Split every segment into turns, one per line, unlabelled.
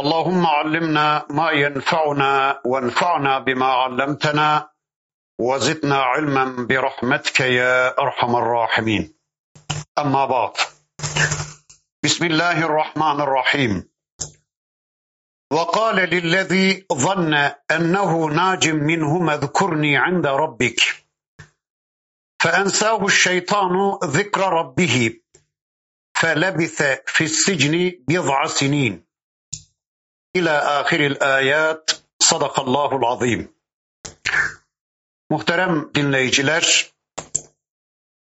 اللهم علمنا ما ينفعنا وانفعنا بما علمتنا وزدنا علما برحمتك يا أرحم الراحمين. أما بعد. بسم الله الرحمن الرحيم. وقال للذي ظن أنه ناج منهما اذكرني عند ربك. فأنساه الشيطان ذكر ربه. فلبث في السجن بضع سنين. İlâ ahiril ayat. Sadakallahul azim. Muhterem dinleyiciler,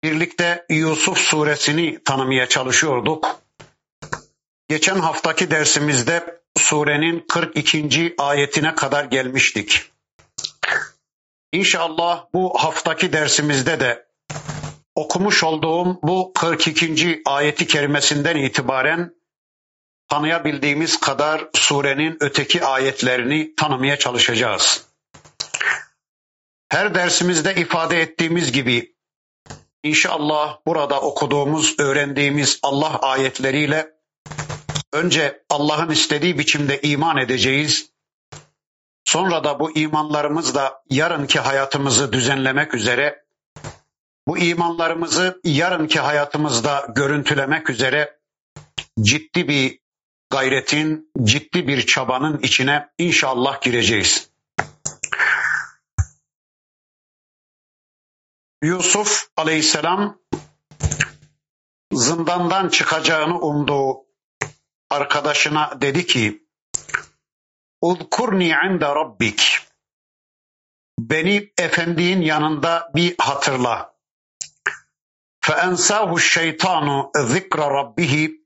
birlikte Yusuf suresini tanımaya çalışıyorduk. Geçen haftaki dersimizde surenin 42. ayetine kadar gelmiştik. İnşallah bu haftaki dersimizde de okumuş olduğum bu 42. ayeti kerimesinden itibaren tanıyabildiğimiz kadar surenin öteki ayetlerini tanımaya çalışacağız. Her dersimizde ifade ettiğimiz gibi inşallah burada okuduğumuz, öğrendiğimiz Allah ayetleriyle önce Allah'ın istediği biçimde iman edeceğiz. Sonra da bu imanlarımızla yarınki hayatımızı düzenlemek üzere bu imanlarımızı yarınki hayatımızda görüntülemek üzere ciddi bir gayretin, ciddi bir çabanın içine inşallah gireceğiz. Yusuf aleyhisselam zindandan çıkacağını umduğu arkadaşına dedi ki Uzkurni inde rabbik Beni efendinin yanında bir hatırla. Feensahu şeytanu zikra rabbihi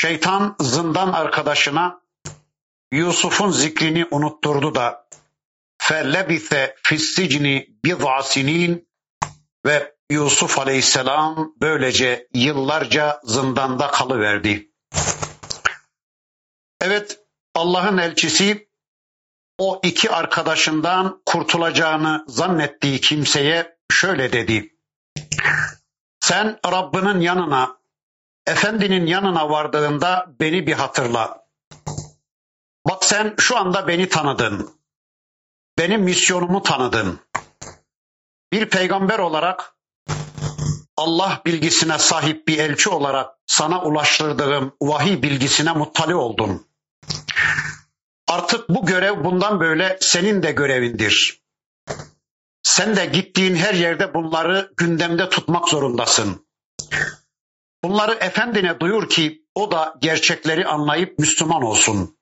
Şeytan zindan arkadaşına Yusuf'un zikrini unutturdu da fellebise fissicni bid'a sinin ve Yusuf aleyhisselam böylece yıllarca zindanda kalıverdi. Evet Allah'ın elçisi o iki arkadaşından kurtulacağını zannettiği kimseye şöyle dedi. Sen Rabbinin yanına Efendinin yanına vardığında beni bir hatırla. Bak sen şu anda beni tanıdın. Benim misyonumu tanıdın. Bir peygamber olarak Allah bilgisine sahip bir elçi olarak sana ulaştırdığım vahiy bilgisine muttali oldun. Artık bu görev bundan böyle senin de görevindir. Sen de gittiğin her yerde bunları gündemde tutmak zorundasın. Bunları efendine duyur ki o da gerçekleri anlayıp Müslüman olsun.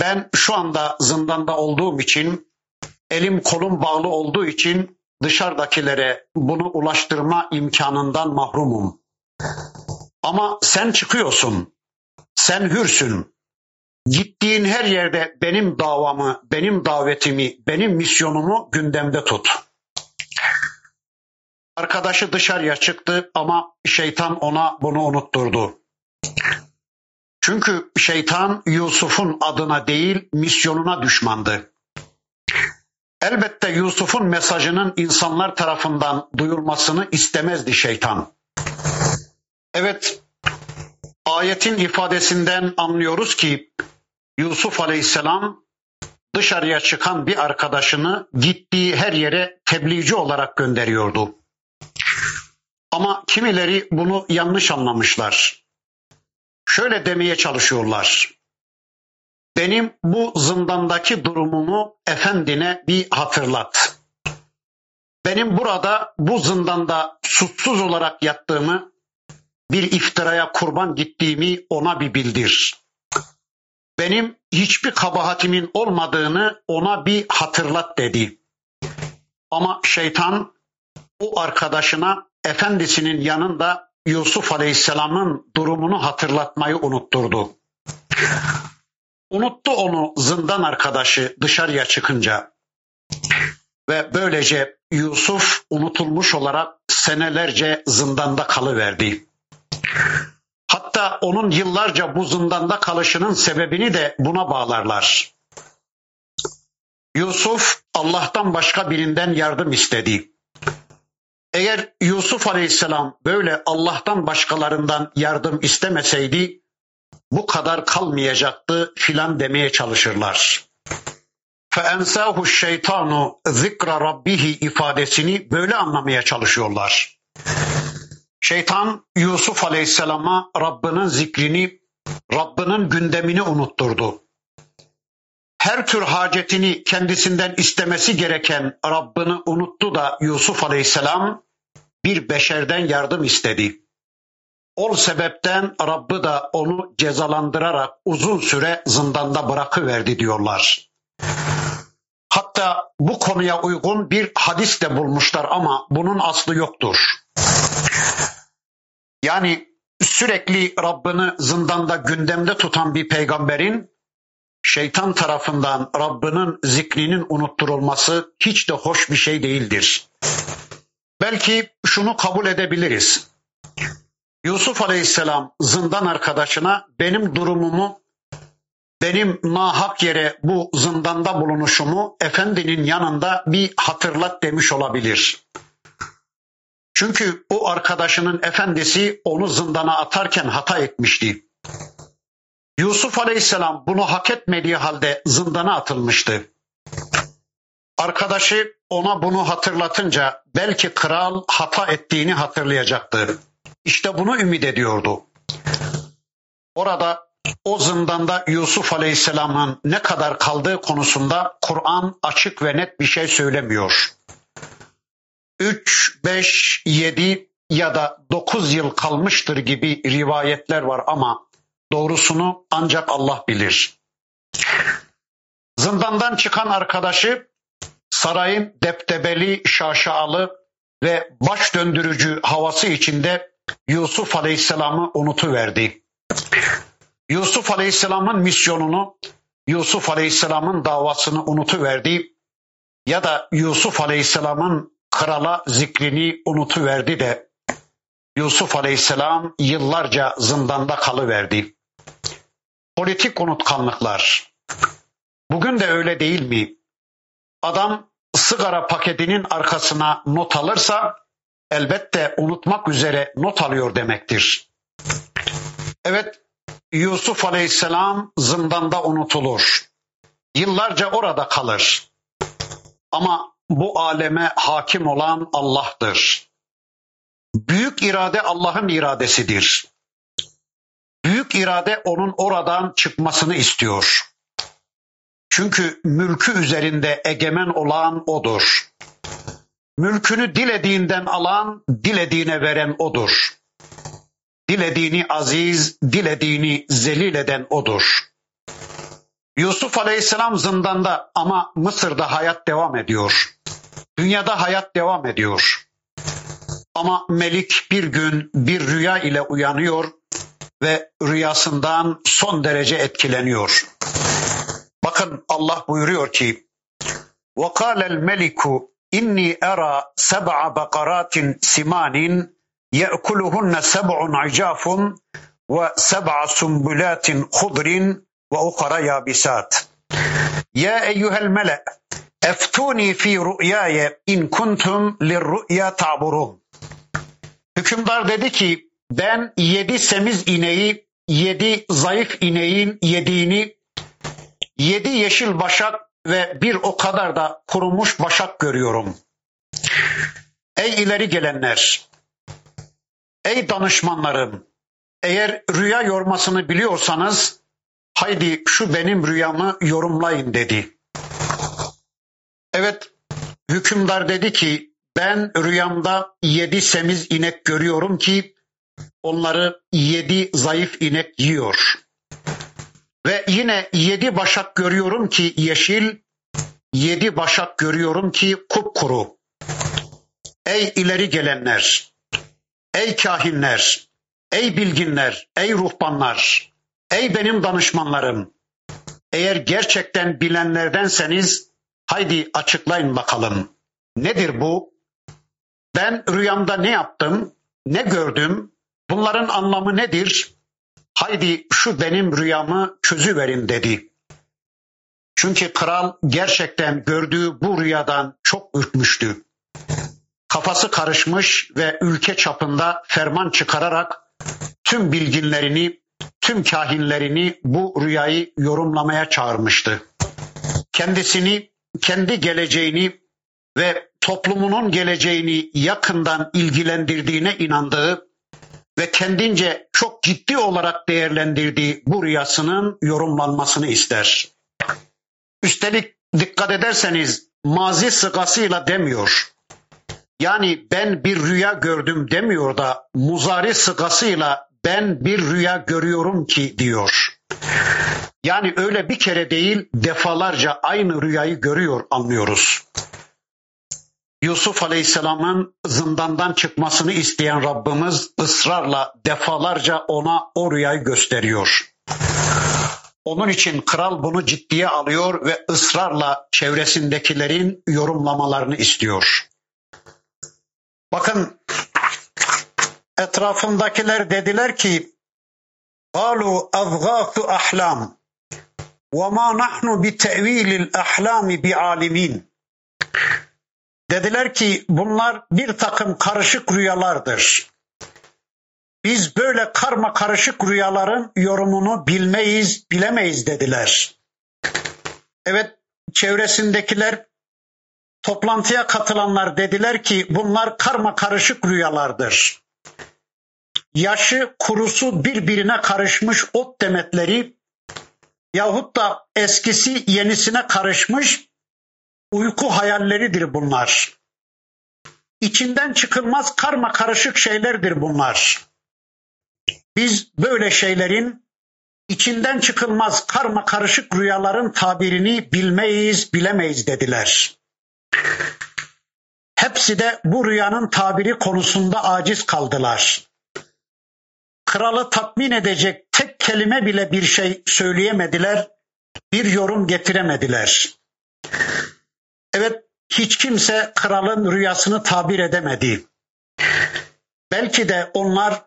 Ben şu anda zindanda olduğum için, elim kolum bağlı olduğu için dışarıdakilere bunu ulaştırma imkanından mahrumum. Ama sen çıkıyorsun. Sen hürsün. Gittiğin her yerde benim davamı, benim davetimi, benim misyonumu gündemde tut. Arkadaşı dışarıya çıktı ama şeytan ona bunu unutturdu. Çünkü şeytan Yusuf'un adına değil misyonuna düşmandı. Elbette Yusuf'un mesajının insanlar tarafından duyulmasını istemezdi şeytan. Evet, ayetin ifadesinden anlıyoruz ki Yusuf Aleyhisselam dışarıya çıkan bir arkadaşını gittiği her yere tebliğci olarak gönderiyordu. Ama kimileri bunu yanlış anlamışlar. Şöyle demeye çalışıyorlar. Benim bu zindandaki durumumu efendine bir hatırlat. Benim burada bu zindanda suçsuz olarak yattığımı, bir iftiraya kurban gittiğimi ona bir bildir. Benim hiçbir kabahatimin olmadığını ona bir hatırlat dedi. Ama şeytan o arkadaşına efendisinin yanında Yusuf Aleyhisselam'ın durumunu hatırlatmayı unutturdu. Unuttu onu zindan arkadaşı dışarıya çıkınca. Ve böylece Yusuf unutulmuş olarak senelerce zindanda kalıverdi. Hatta onun yıllarca bu zindanda kalışının sebebini de buna bağlarlar. Yusuf Allah'tan başka birinden yardım istedi. Eğer Yusuf Aleyhisselam böyle Allah'tan başkalarından yardım istemeseydi bu kadar kalmayacaktı filan demeye çalışırlar. فَاَنْسَاهُ şeytanu zikra rabbihi ifadesini böyle anlamaya çalışıyorlar. Şeytan Yusuf Aleyhisselam'a Rabbinin zikrini, Rabbinin gündemini unutturdu. Her tür hacetini kendisinden istemesi gereken Rabbini unuttu da Yusuf Aleyhisselam bir beşerden yardım istedi. O sebepten Rabbi da onu cezalandırarak uzun süre zindanda bırakıverdi diyorlar. Hatta bu konuya uygun bir hadis de bulmuşlar ama bunun aslı yoktur. Yani sürekli Rabbini zindanda gündemde tutan bir peygamberin şeytan tarafından Rabbinin zikrinin unutturulması hiç de hoş bir şey değildir. Belki şunu kabul edebiliriz. Yusuf Aleyhisselam zindan arkadaşına benim durumumu, benim nahak yere bu zindanda bulunuşumu efendinin yanında bir hatırlat demiş olabilir. Çünkü o arkadaşının efendisi onu zindana atarken hata etmişti. Yusuf Aleyhisselam bunu hak etmediği halde zindana atılmıştı. Arkadaşı ona bunu hatırlatınca belki kral hata ettiğini hatırlayacaktı. İşte bunu ümit ediyordu. Orada o zindanda Yusuf Aleyhisselam'ın ne kadar kaldığı konusunda Kur'an açık ve net bir şey söylemiyor. 3, 5, 7 ya da 9 yıl kalmıştır gibi rivayetler var ama doğrusunu ancak Allah bilir. Zindandan çıkan arkadaşı sarayın deptebeli, şaşalı ve baş döndürücü havası içinde Yusuf Aleyhisselam'ı unutuverdi. Yusuf Aleyhisselam'ın misyonunu, Yusuf Aleyhisselam'ın davasını unutuverdi ya da Yusuf Aleyhisselam'ın krala zikrini unutuverdi de Yusuf Aleyhisselam yıllarca zindanda kalıverdi. Politik unutkanlıklar. Bugün de öyle değil mi? Adam sigara paketinin arkasına not alırsa elbette unutmak üzere not alıyor demektir. Evet Yusuf Aleyhisselam zindanda unutulur. Yıllarca orada kalır. Ama bu aleme hakim olan Allah'tır. Büyük irade Allah'ın iradesidir. Büyük irade onun oradan çıkmasını istiyor. Çünkü mülkü üzerinde egemen olan odur. Mülkünü dilediğinden alan, dilediğine veren odur. Dilediğini aziz, dilediğini zelil eden odur. Yusuf Aleyhisselam zindanda ama Mısır'da hayat devam ediyor. Dünyada hayat devam ediyor. Ama Melik bir gün bir rüya ile uyanıyor ve rüyasından son derece etkileniyor. Bakın Allah buyuruyor ki وَقَالَ الْمَلِكُ inni era seb'a bakaratin simanin ye'kuluhunne seb'un icafun ve seb'a sumbulatin khudrin ve ukara yabisat. Ya eyyuhel mele eftuni fi rü'yaye in kuntum lirrü'ya ta'burun. Hükümdar dedi ki ben yedi semiz ineği, yedi zayıf ineğin yediğini, yedi yeşil başak ve bir o kadar da kurumuş başak görüyorum. Ey ileri gelenler, ey danışmanlarım, eğer rüya yormasını biliyorsanız haydi şu benim rüyamı yorumlayın dedi. Evet, hükümdar dedi ki ben rüyamda yedi semiz inek görüyorum ki onları yedi zayıf inek yiyor. Ve yine yedi başak görüyorum ki yeşil, yedi başak görüyorum ki kupkuru. Ey ileri gelenler, ey kahinler, ey bilginler, ey ruhbanlar, ey benim danışmanlarım. Eğer gerçekten bilenlerdenseniz haydi açıklayın bakalım. Nedir bu? Ben rüyamda ne yaptım? Ne gördüm? Bunların anlamı nedir? Haydi şu benim rüyamı çözüverin dedi. Çünkü kral gerçekten gördüğü bu rüyadan çok ürkmüştü. Kafası karışmış ve ülke çapında ferman çıkararak tüm bilginlerini, tüm kahinlerini bu rüyayı yorumlamaya çağırmıştı. Kendisini, kendi geleceğini ve toplumunun geleceğini yakından ilgilendirdiğine inandığı ve kendince çok ciddi olarak değerlendirdiği bu rüyasının yorumlanmasını ister. Üstelik dikkat ederseniz mazi sıgasıyla demiyor. Yani ben bir rüya gördüm demiyor da muzari sıgasıyla ben bir rüya görüyorum ki diyor. Yani öyle bir kere değil defalarca aynı rüyayı görüyor anlıyoruz. Yusuf Aleyhisselam'ın zindandan çıkmasını isteyen Rabbimiz ısrarla defalarca ona o rüyayı gösteriyor. Onun için kral bunu ciddiye alıyor ve ısrarla çevresindekilerin yorumlamalarını istiyor. Bakın etrafındakiler dediler ki قالوا أضغاث أحلام وما نحن بتأويل الأحلام بعالمين Dediler ki bunlar bir takım karışık rüyalardır. Biz böyle karma karışık rüyaların yorumunu bilmeyiz, bilemeyiz dediler. Evet, çevresindekiler toplantıya katılanlar dediler ki bunlar karma karışık rüyalardır. Yaşı kurusu birbirine karışmış ot demetleri yahut da eskisi yenisine karışmış uyku hayalleridir bunlar. İçinden çıkılmaz karma karışık şeylerdir bunlar. Biz böyle şeylerin içinden çıkılmaz karma karışık rüyaların tabirini bilmeyiz, bilemeyiz dediler. Hepsi de bu rüyanın tabiri konusunda aciz kaldılar. Kralı tatmin edecek tek kelime bile bir şey söyleyemediler, bir yorum getiremediler. Evet, hiç kimse kralın rüyasını tabir edemedi. Belki de onlar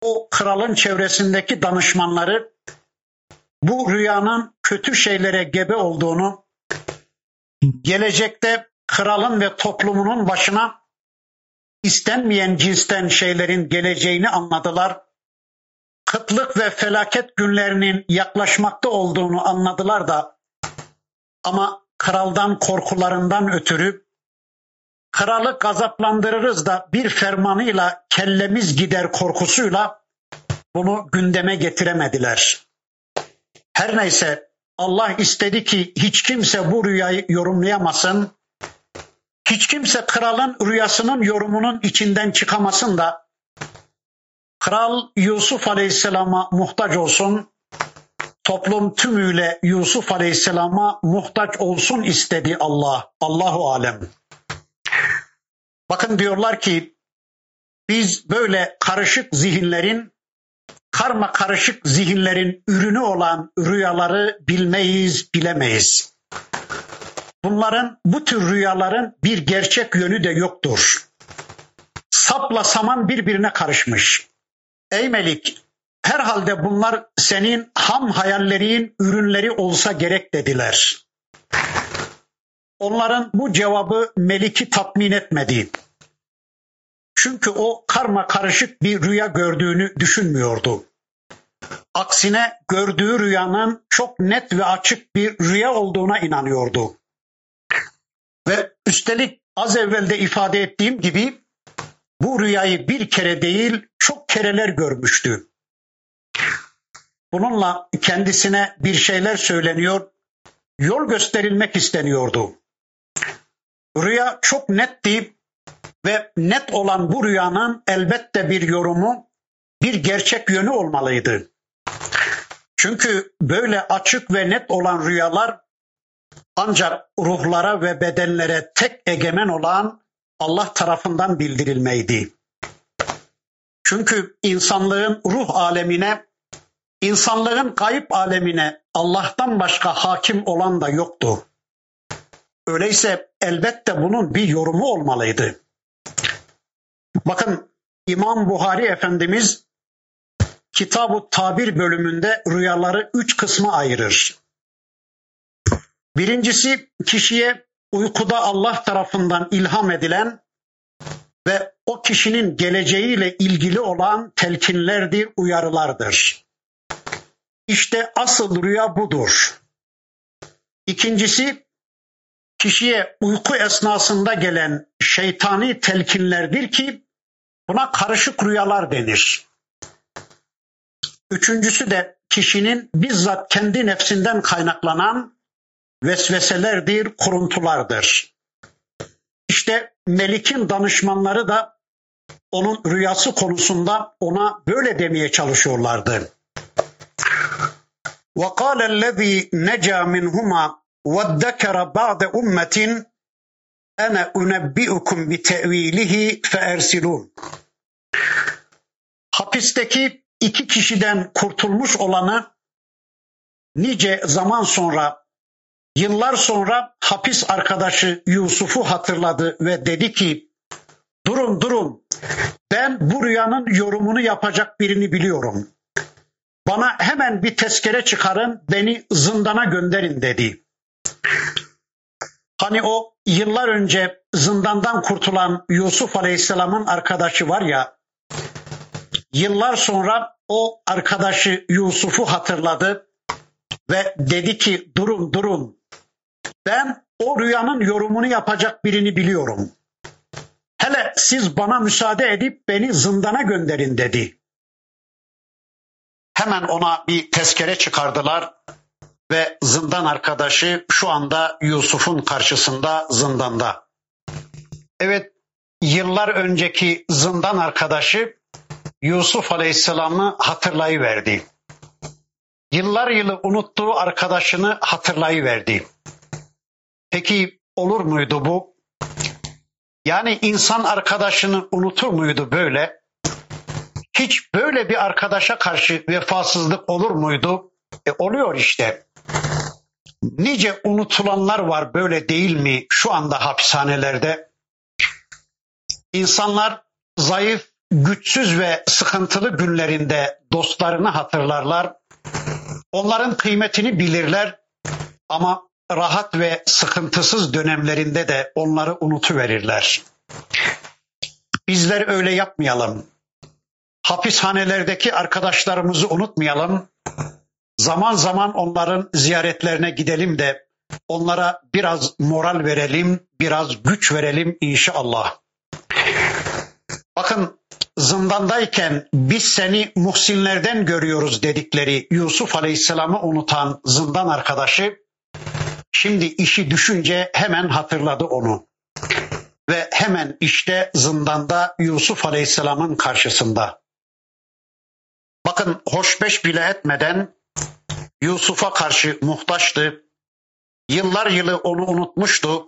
o kralın çevresindeki danışmanları bu rüyanın kötü şeylere gebe olduğunu, gelecekte kralın ve toplumunun başına istenmeyen cinsten şeylerin geleceğini anladılar. Kıtlık ve felaket günlerinin yaklaşmakta olduğunu anladılar da ama kraldan korkularından ötürü kralı gazaplandırırız da bir fermanıyla kellemiz gider korkusuyla bunu gündeme getiremediler. Her neyse Allah istedi ki hiç kimse bu rüyayı yorumlayamasın. Hiç kimse kralın rüyasının yorumunun içinden çıkamasın da kral Yusuf Aleyhisselam'a muhtaç olsun. Toplum tümüyle Yusuf Aleyhisselam'a muhtaç olsun istedi Allah. Allahu alem. Bakın diyorlar ki biz böyle karışık zihinlerin karma karışık zihinlerin ürünü olan rüyaları bilmeyiz, bilemeyiz. Bunların bu tür rüyaların bir gerçek yönü de yoktur. Sapla saman birbirine karışmış. Ey Melik, herhalde bunlar senin ham hayallerin ürünleri olsa gerek dediler. Onların bu cevabı Melik'i tatmin etmedi. Çünkü o karma karışık bir rüya gördüğünü düşünmüyordu. Aksine gördüğü rüyanın çok net ve açık bir rüya olduğuna inanıyordu. Ve üstelik az evvel de ifade ettiğim gibi bu rüyayı bir kere değil çok kereler görmüştü. Bununla kendisine bir şeyler söyleniyor, yol gösterilmek isteniyordu. Rüya çok netti ve net olan bu rüyanın elbette bir yorumu, bir gerçek yönü olmalıydı. Çünkü böyle açık ve net olan rüyalar ancak ruhlara ve bedenlere tek egemen olan Allah tarafından bildirilmeydi. Çünkü insanlığın ruh alemine İnsanlığın kayıp alemine Allah'tan başka hakim olan da yoktu. Öyleyse elbette bunun bir yorumu olmalıydı. Bakın İmam Buhari Efendimiz Kitab-ı Tabir bölümünde rüyaları üç kısma ayırır. Birincisi kişiye uykuda Allah tarafından ilham edilen ve o kişinin geleceğiyle ilgili olan telkinlerdir, uyarılardır. İşte asıl rüya budur. İkincisi kişiye uyku esnasında gelen şeytani telkinlerdir ki buna karışık rüyalar denir. Üçüncüsü de kişinin bizzat kendi nefsinden kaynaklanan vesveselerdir, kuruntulardır. İşte Melik'in danışmanları da onun rüyası konusunda ona böyle demeye çalışıyorlardı. وَقَالَ الَّذ۪ي نَجَى مِنْهُمَا وَادَّكَرَ بَعْدَ اُمَّةٍ اَنَا اُنَبِّئُكُمْ بِتَأْو۪يلِهِ فَاَرْسِلُونَ Hapisteki iki kişiden kurtulmuş olanı nice zaman sonra, yıllar sonra hapis arkadaşı Yusuf'u hatırladı ve dedi ki, durun durun, ben bu rüyanın yorumunu yapacak birini biliyorum. Bana hemen bir tezkere çıkarın, beni zindana gönderin dedi. Hani o yıllar önce zindandan kurtulan Yusuf Aleyhisselam'ın arkadaşı var ya, yıllar sonra o arkadaşı Yusuf'u hatırladı ve dedi ki durun durun ben o rüyanın yorumunu yapacak birini biliyorum. Hele siz bana müsaade edip beni zindana gönderin dedi. Hemen ona bir tezkere çıkardılar ve zindan arkadaşı şu anda Yusuf'un karşısında zindanda. Evet yıllar önceki zindan arkadaşı Yusuf Aleyhisselam'ı hatırlayıverdi. Yıllar yılı unuttuğu arkadaşını hatırlayıverdi. Peki olur muydu bu? Yani insan arkadaşını unutur muydu böyle? Hiç böyle bir arkadaşa karşı vefasızlık olur muydu? E oluyor işte. Nice unutulanlar var böyle değil mi şu anda hapishanelerde? İnsanlar zayıf, güçsüz ve sıkıntılı günlerinde dostlarını hatırlarlar. Onların kıymetini bilirler ama rahat ve sıkıntısız dönemlerinde de onları unutuverirler. Bizler öyle yapmayalım. Hapishanelerdeki arkadaşlarımızı unutmayalım. Zaman zaman onların ziyaretlerine gidelim de onlara biraz moral verelim, biraz güç verelim inşallah. Bakın zindandayken biz seni muhsinlerden görüyoruz dedikleri Yusuf Aleyhisselam'ı unutan zindan arkadaşı şimdi işi düşünce hemen hatırladı onu. Ve hemen işte zindanda Yusuf Aleyhisselam'ın karşısında. Bakın hoşbeş bile etmeden Yusuf'a karşı muhtaçtı. Yıllar yılı onu unutmuştu.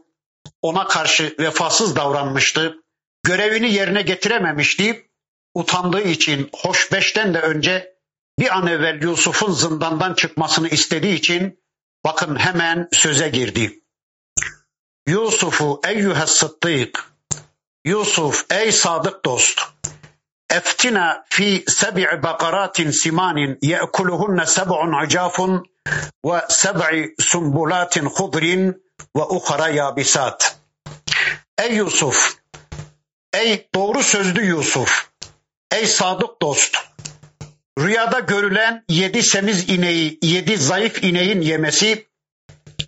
Ona karşı vefasız davranmıştı. Görevini yerine getirememişti. Utandığı için hoşbeşten de önce bir an evvel Yusuf'un zindandan çıkmasını istediği için bakın hemen söze girdi. Yusufu eyyühes sıddık. Yusuf ey sadık dost. Seb'i bakaratin simanin ye'kuluhunne seb'un acafun ve seb'i sumbulatin hudrin ve ukhara yabisat. Ey Yusuf, ey doğru sözlü Yusuf, ey sadık dost, rüyada görülen yedi semiz ineği, yedi zayıf ineğin yemesi,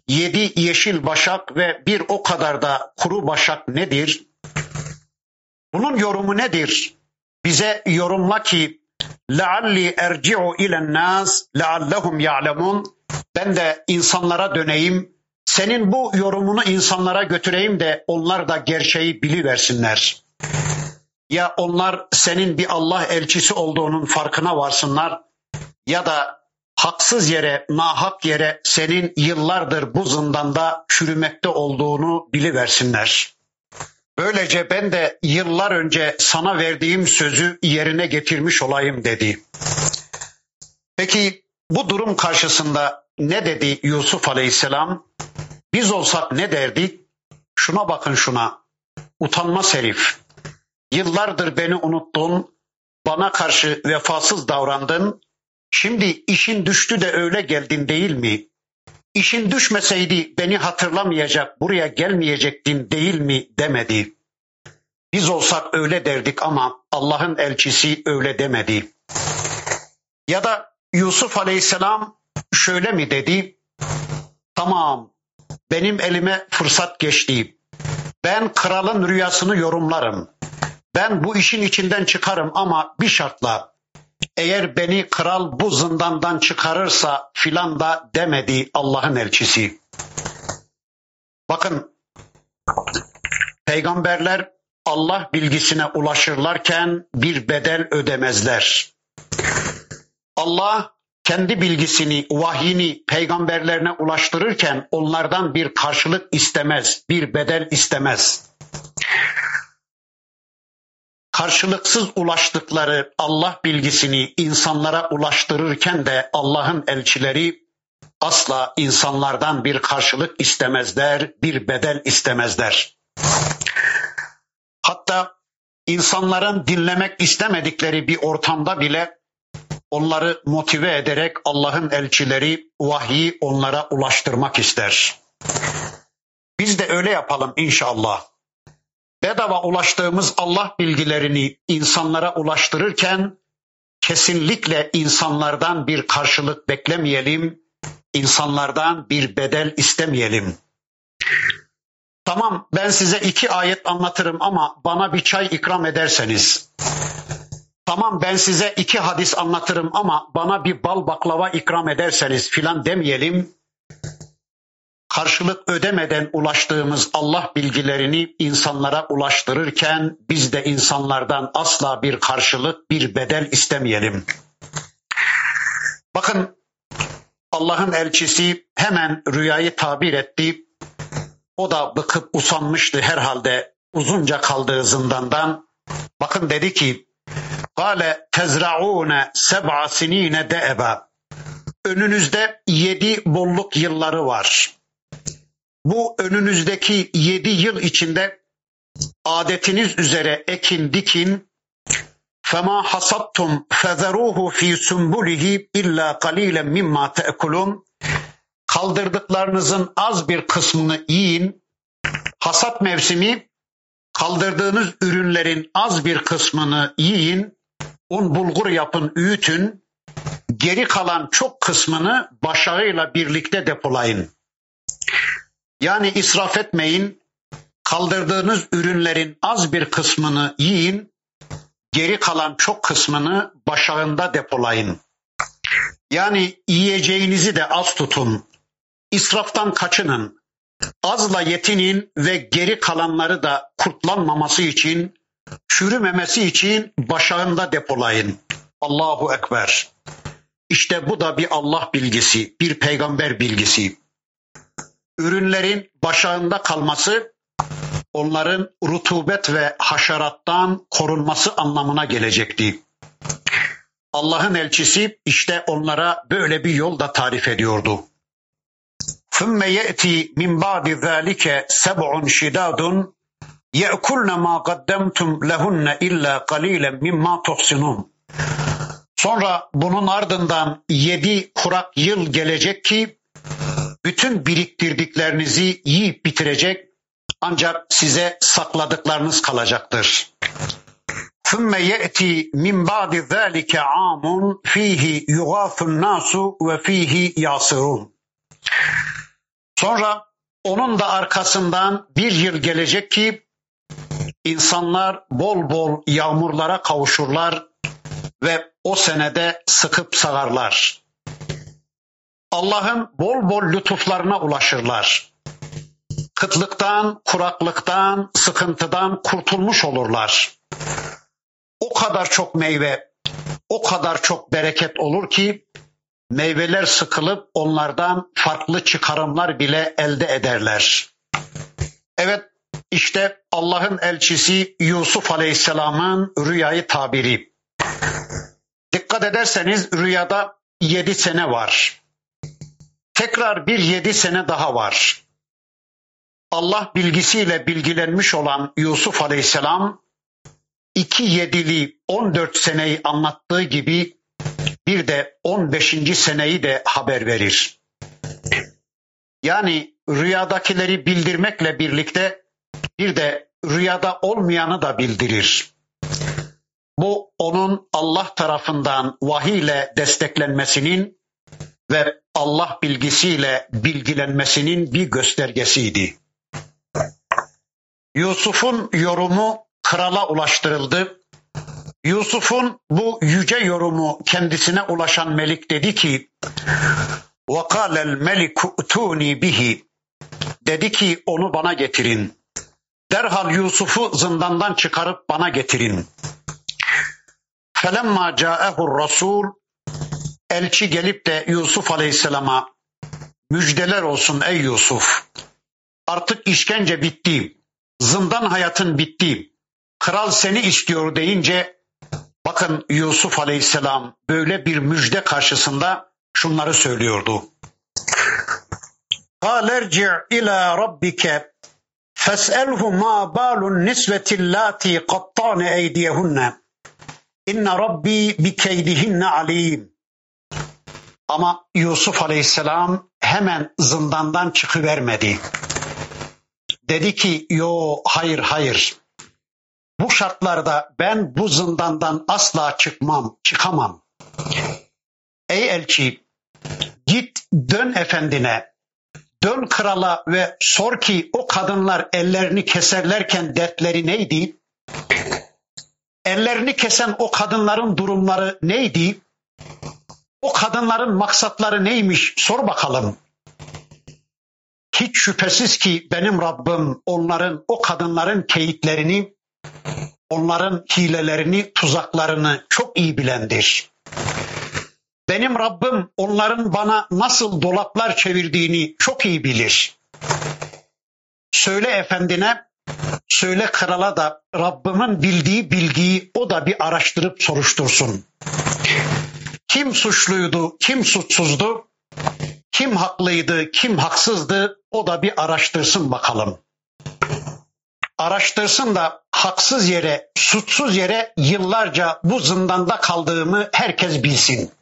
yedi yeşil başak ve bir o kadar da kuru başak nedir? Bunun yorumu nedir? Bize yorumla ki لَعَلِّي اَرْجِعُ اِلَى النَّاسِ لَعَلَّهُمْ يَعْلَمُونَ Ben de insanlara döneyim, senin bu yorumunu insanlara götüreyim de onlar da gerçeği biliversinler. Ya onlar senin bir Allah elçisi olduğunun farkına varsınlar ya da haksız yere, nahak yere senin yıllardır bu zindanda çürümekte olduğunu biliversinler. Böylece ben de yıllar önce sana verdiğim sözü yerine getirmiş olayım dedi. Peki bu durum karşısında ne dedi Yusuf Aleyhisselam? Biz olsak ne derdik? Şuna bakın şuna. Utanmaz herif. Yıllardır beni unuttun, bana karşı vefasız davrandın. Şimdi işin düştü de öyle geldin değil mi? İşin düşmeseydi beni hatırlamayacak, buraya gelmeyecektin değil mi demedi. Biz olsak öyle derdik ama Allah'ın elçisi öyle demedi. Ya da Yusuf Aleyhisselam şöyle mi dedi? Tamam, benim elime fırsat geçti. Ben kralın rüyasını yorumlarım. Ben bu işin içinden çıkarım ama bir şartla. Eğer beni kral bu zindandan çıkarırsa filan da demedi Allah'ın elçisi. Bakın peygamberler Allah bilgisine ulaşırlarken bir bedel ödemezler. Allah kendi bilgisini, vahyini peygamberlerine ulaştırırken onlardan bir karşılık istemez, bir bedel istemez. Karşılıksız ulaştıkları Allah bilgisini insanlara ulaştırırken de Allah'ın elçileri asla insanlardan bir karşılık istemezler, bir bedel istemezler. Hatta insanların dinlemek istemedikleri bir ortamda bile onları motive ederek Allah'ın elçileri vahyi onlara ulaştırmak ister. Biz de öyle yapalım inşallah. Bedava ulaştığımız Allah bilgilerini insanlara ulaştırırken kesinlikle insanlardan bir karşılık beklemeyelim, insanlardan bir bedel istemeyelim. Tamam ben size iki ayet anlatırım ama bana bir çay ikram ederseniz. Tamam ben size iki hadis anlatırım ama bana bir bal baklava ikram ederseniz filan demeyelim. Karşılık ödemeden ulaştığımız Allah bilgilerini insanlara ulaştırırken biz de insanlardan asla bir karşılık, bir bedel istemeyelim. Bakın Allah'ın elçisi hemen rüyayı tabir etti. O da bıkıp usanmıştı herhalde uzunca kaldığı zindandan. Bakın dedi ki Kale tezra'une seb'a sinine de'eba. Önünüzde yedi bolluk yılları var. Bu önünüzdeki yedi yıl içinde adetiniz üzere ekin dikin. Fema hasattum fezeruhu fi sumbulihi illa qalilen mimma te'kulun. Kaldırdıklarınızın az bir kısmını yiyin. Hasat mevsimi kaldırdığınız ürünlerin az bir kısmını yiyin un bulgur yapın, üyütün. Geri kalan çok kısmını başarıyla birlikte depolayın. Yani israf etmeyin. Kaldırdığınız ürünlerin az bir kısmını yiyin. Geri kalan çok kısmını başağında depolayın. Yani yiyeceğinizi de az tutun. İsraftan kaçının. Azla yetinin ve geri kalanları da kurtlanmaması için çürümemesi için başağında depolayın. Allahu Ekber. İşte bu da bir Allah bilgisi, bir peygamber bilgisi Ürünlerin başağında kalması onların rutubet ve haşerattan korunması anlamına gelecekti. Allah'ın elçisi işte onlara böyle bir yol da tarif ediyordu. ثُمَّ يَأْتِي مِنْ بَعْدِ ذَٰلِكَ سَبْعٌ شِدَادٌ يَأْكُلْنَ مَا قَدَّمْتُمْ لَهُنَّ اِلَّا قَلِيلًا مِمَّا تُحْسِنُونَ Sonra bunun ardından yedi kurak yıl gelecek ki bütün biriktirdiklerinizi yiyip bitirecek ancak size sakladıklarınız kalacaktır. ثُمَّ يَأْتِي مِنْ بَعْدِ ذَٰلِكَ عَامٌ ف۪يهِ يُغَاثُ النَّاسُ وَف۪يهِ يَاسِرُونَ Sonra onun da arkasından bir yıl gelecek ki insanlar bol bol yağmurlara kavuşurlar ve o senede sıkıp sağarlar. Allah'ın bol bol lütuflarına ulaşırlar. Kıtlıktan, kuraklıktan, sıkıntıdan kurtulmuş olurlar. O kadar çok meyve, o kadar çok bereket olur ki meyveler sıkılıp onlardan farklı çıkarımlar bile elde ederler. Evet işte Allah'ın elçisi Yusuf Aleyhisselam'ın rüyayı tabiri. Dikkat ederseniz rüyada yedi sene var. Tekrar bir yedi sene daha var. Allah bilgisiyle bilgilenmiş olan Yusuf Aleyhisselam iki yedili 14 seneyi anlattığı gibi bir de 15. seneyi de haber verir. Yani rüyadakileri bildirmekle birlikte bir de rüyada olmayanı da bildirir. Bu onun Allah tarafından vahiy ile desteklenmesinin ve Allah bilgisiyle bilgilenmesinin bir göstergesiydi. Yusuf'un yorumu krala ulaştırıldı. Yusuf'un bu yüce yorumu kendisine ulaşan melik dedi ki وَقَالَ الْمَلِكُ اُتُونِي bihi Dedi ki onu bana getirin. Derhal Yusuf'u zindandan çıkarıp bana getirin. فَلَمَّا جَاءَهُ Rasul Elçi gelip de Yusuf Aleyhisselam'a müjdeler olsun ey Yusuf. Artık işkence bitti. Zindan hayatın bitti. Kral seni istiyor deyince bakın Yusuf Aleyhisselam böyle bir müjde karşısında şunları söylüyordu. قال ارجع إلى ربك فاسأله ما بال النسوة اللاتي قطعن أيديهن إن ربي بكيدهن عليم ama Yusuf Aleyhisselam hemen zindandan çıkıvermedi. Dedi ki yo hayır hayır. Bu şartlarda ben bu zindandan asla çıkmam, çıkamam. Ey elçi git dön efendine dön krala ve sor ki o kadınlar ellerini keserlerken dertleri neydi? Ellerini kesen o kadınların durumları neydi? O kadınların maksatları neymiş? Sor bakalım. Hiç şüphesiz ki benim Rabbim onların, o kadınların keyitlerini, onların hilelerini, tuzaklarını çok iyi bilendir. Benim Rabbim onların bana nasıl dolaplar çevirdiğini çok iyi bilir. Söyle efendine, söyle krala da Rabbimin bildiği bilgiyi o da bir araştırıp soruştursun. Kim suçluydu, kim suçsuzdu, kim haklıydı, kim haksızdı o da bir araştırsın bakalım. Araştırsın da haksız yere, suçsuz yere yıllarca bu zindanda kaldığımı herkes bilsin.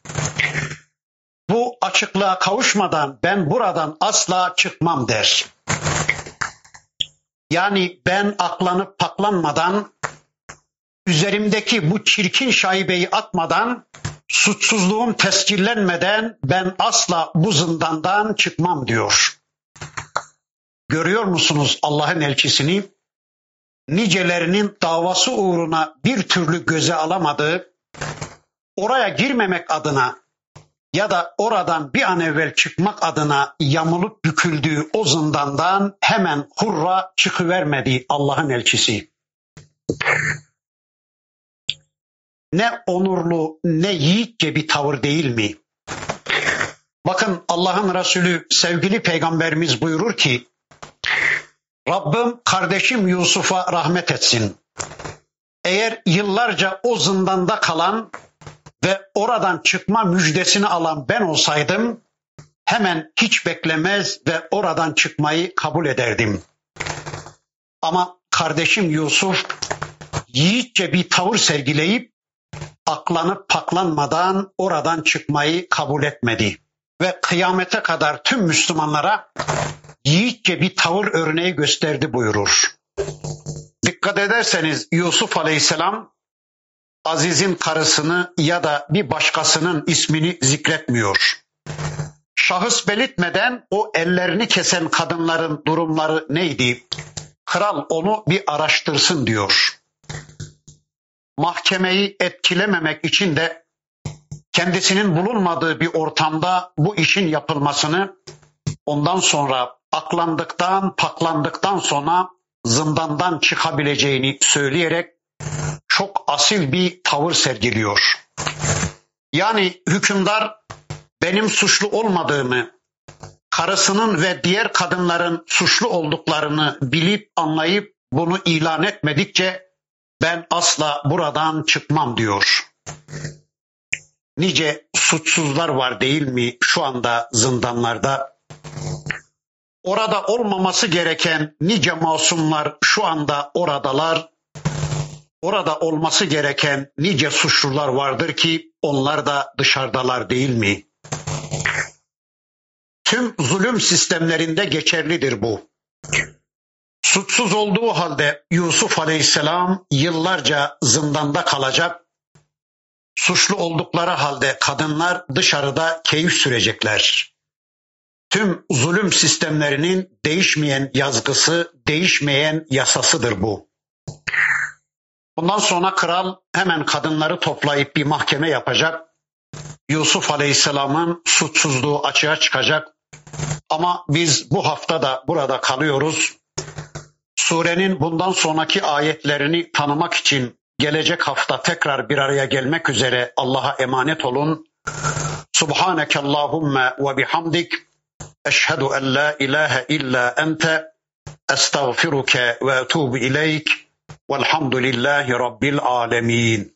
Bu açıklığa kavuşmadan ben buradan asla çıkmam der. Yani ben aklanıp paklanmadan, üzerimdeki bu çirkin şaibeyi atmadan, suçsuzluğum tescillenmeden ben asla bu zindandan çıkmam diyor. Görüyor musunuz Allah'ın elçisini? Nicelerinin davası uğruna bir türlü göze alamadığı, oraya girmemek adına ya da oradan bir an evvel çıkmak adına yamulup büküldüğü o zindandan hemen hurra çıkıvermedi Allah'ın elçisi. Ne onurlu ne yiğitçe bir tavır değil mi? Bakın Allah'ın Resulü sevgili peygamberimiz buyurur ki Rabbim kardeşim Yusuf'a rahmet etsin. Eğer yıllarca o zindanda kalan ve oradan çıkma müjdesini alan ben olsaydım hemen hiç beklemez ve oradan çıkmayı kabul ederdim. Ama kardeşim Yusuf yiğitçe bir tavır sergileyip aklanıp paklanmadan oradan çıkmayı kabul etmedi. Ve kıyamete kadar tüm Müslümanlara yiğitçe bir tavır örneği gösterdi buyurur. Dikkat ederseniz Yusuf Aleyhisselam Aziz'in karısını ya da bir başkasının ismini zikretmiyor. Şahıs belirtmeden o ellerini kesen kadınların durumları neydi? Kral onu bir araştırsın diyor. Mahkemeyi etkilememek için de kendisinin bulunmadığı bir ortamda bu işin yapılmasını ondan sonra aklandıktan, paklandıktan sonra zindandan çıkabileceğini söyleyerek çok asil bir tavır sergiliyor. Yani hükümdar benim suçlu olmadığımı, karısının ve diğer kadınların suçlu olduklarını bilip anlayıp bunu ilan etmedikçe ben asla buradan çıkmam diyor. nice suçsuzlar var değil mi şu anda zindanlarda? Orada olmaması gereken nice masumlar şu anda oradalar. Orada olması gereken nice suçlular vardır ki onlar da dışarıdalar değil mi? Tüm zulüm sistemlerinde geçerlidir bu. Suçsuz olduğu halde Yusuf Aleyhisselam yıllarca zindanda kalacak. Suçlu oldukları halde kadınlar dışarıda keyif sürecekler. Tüm zulüm sistemlerinin değişmeyen yazgısı, değişmeyen yasasıdır bu. Bundan sonra kral hemen kadınları toplayıp bir mahkeme yapacak. Yusuf Aleyhisselam'ın suçsuzluğu açığa çıkacak. Ama biz bu hafta da burada kalıyoruz. Surenin bundan sonraki ayetlerini tanımak için gelecek hafta tekrar bir araya gelmek üzere Allah'a emanet olun. Subhaneke Allahümme ve bihamdik. Eşhedü en la ilahe illa ente. Estağfiruke ve etubu ileyk. Velhamdülillahi Rabbil alemin.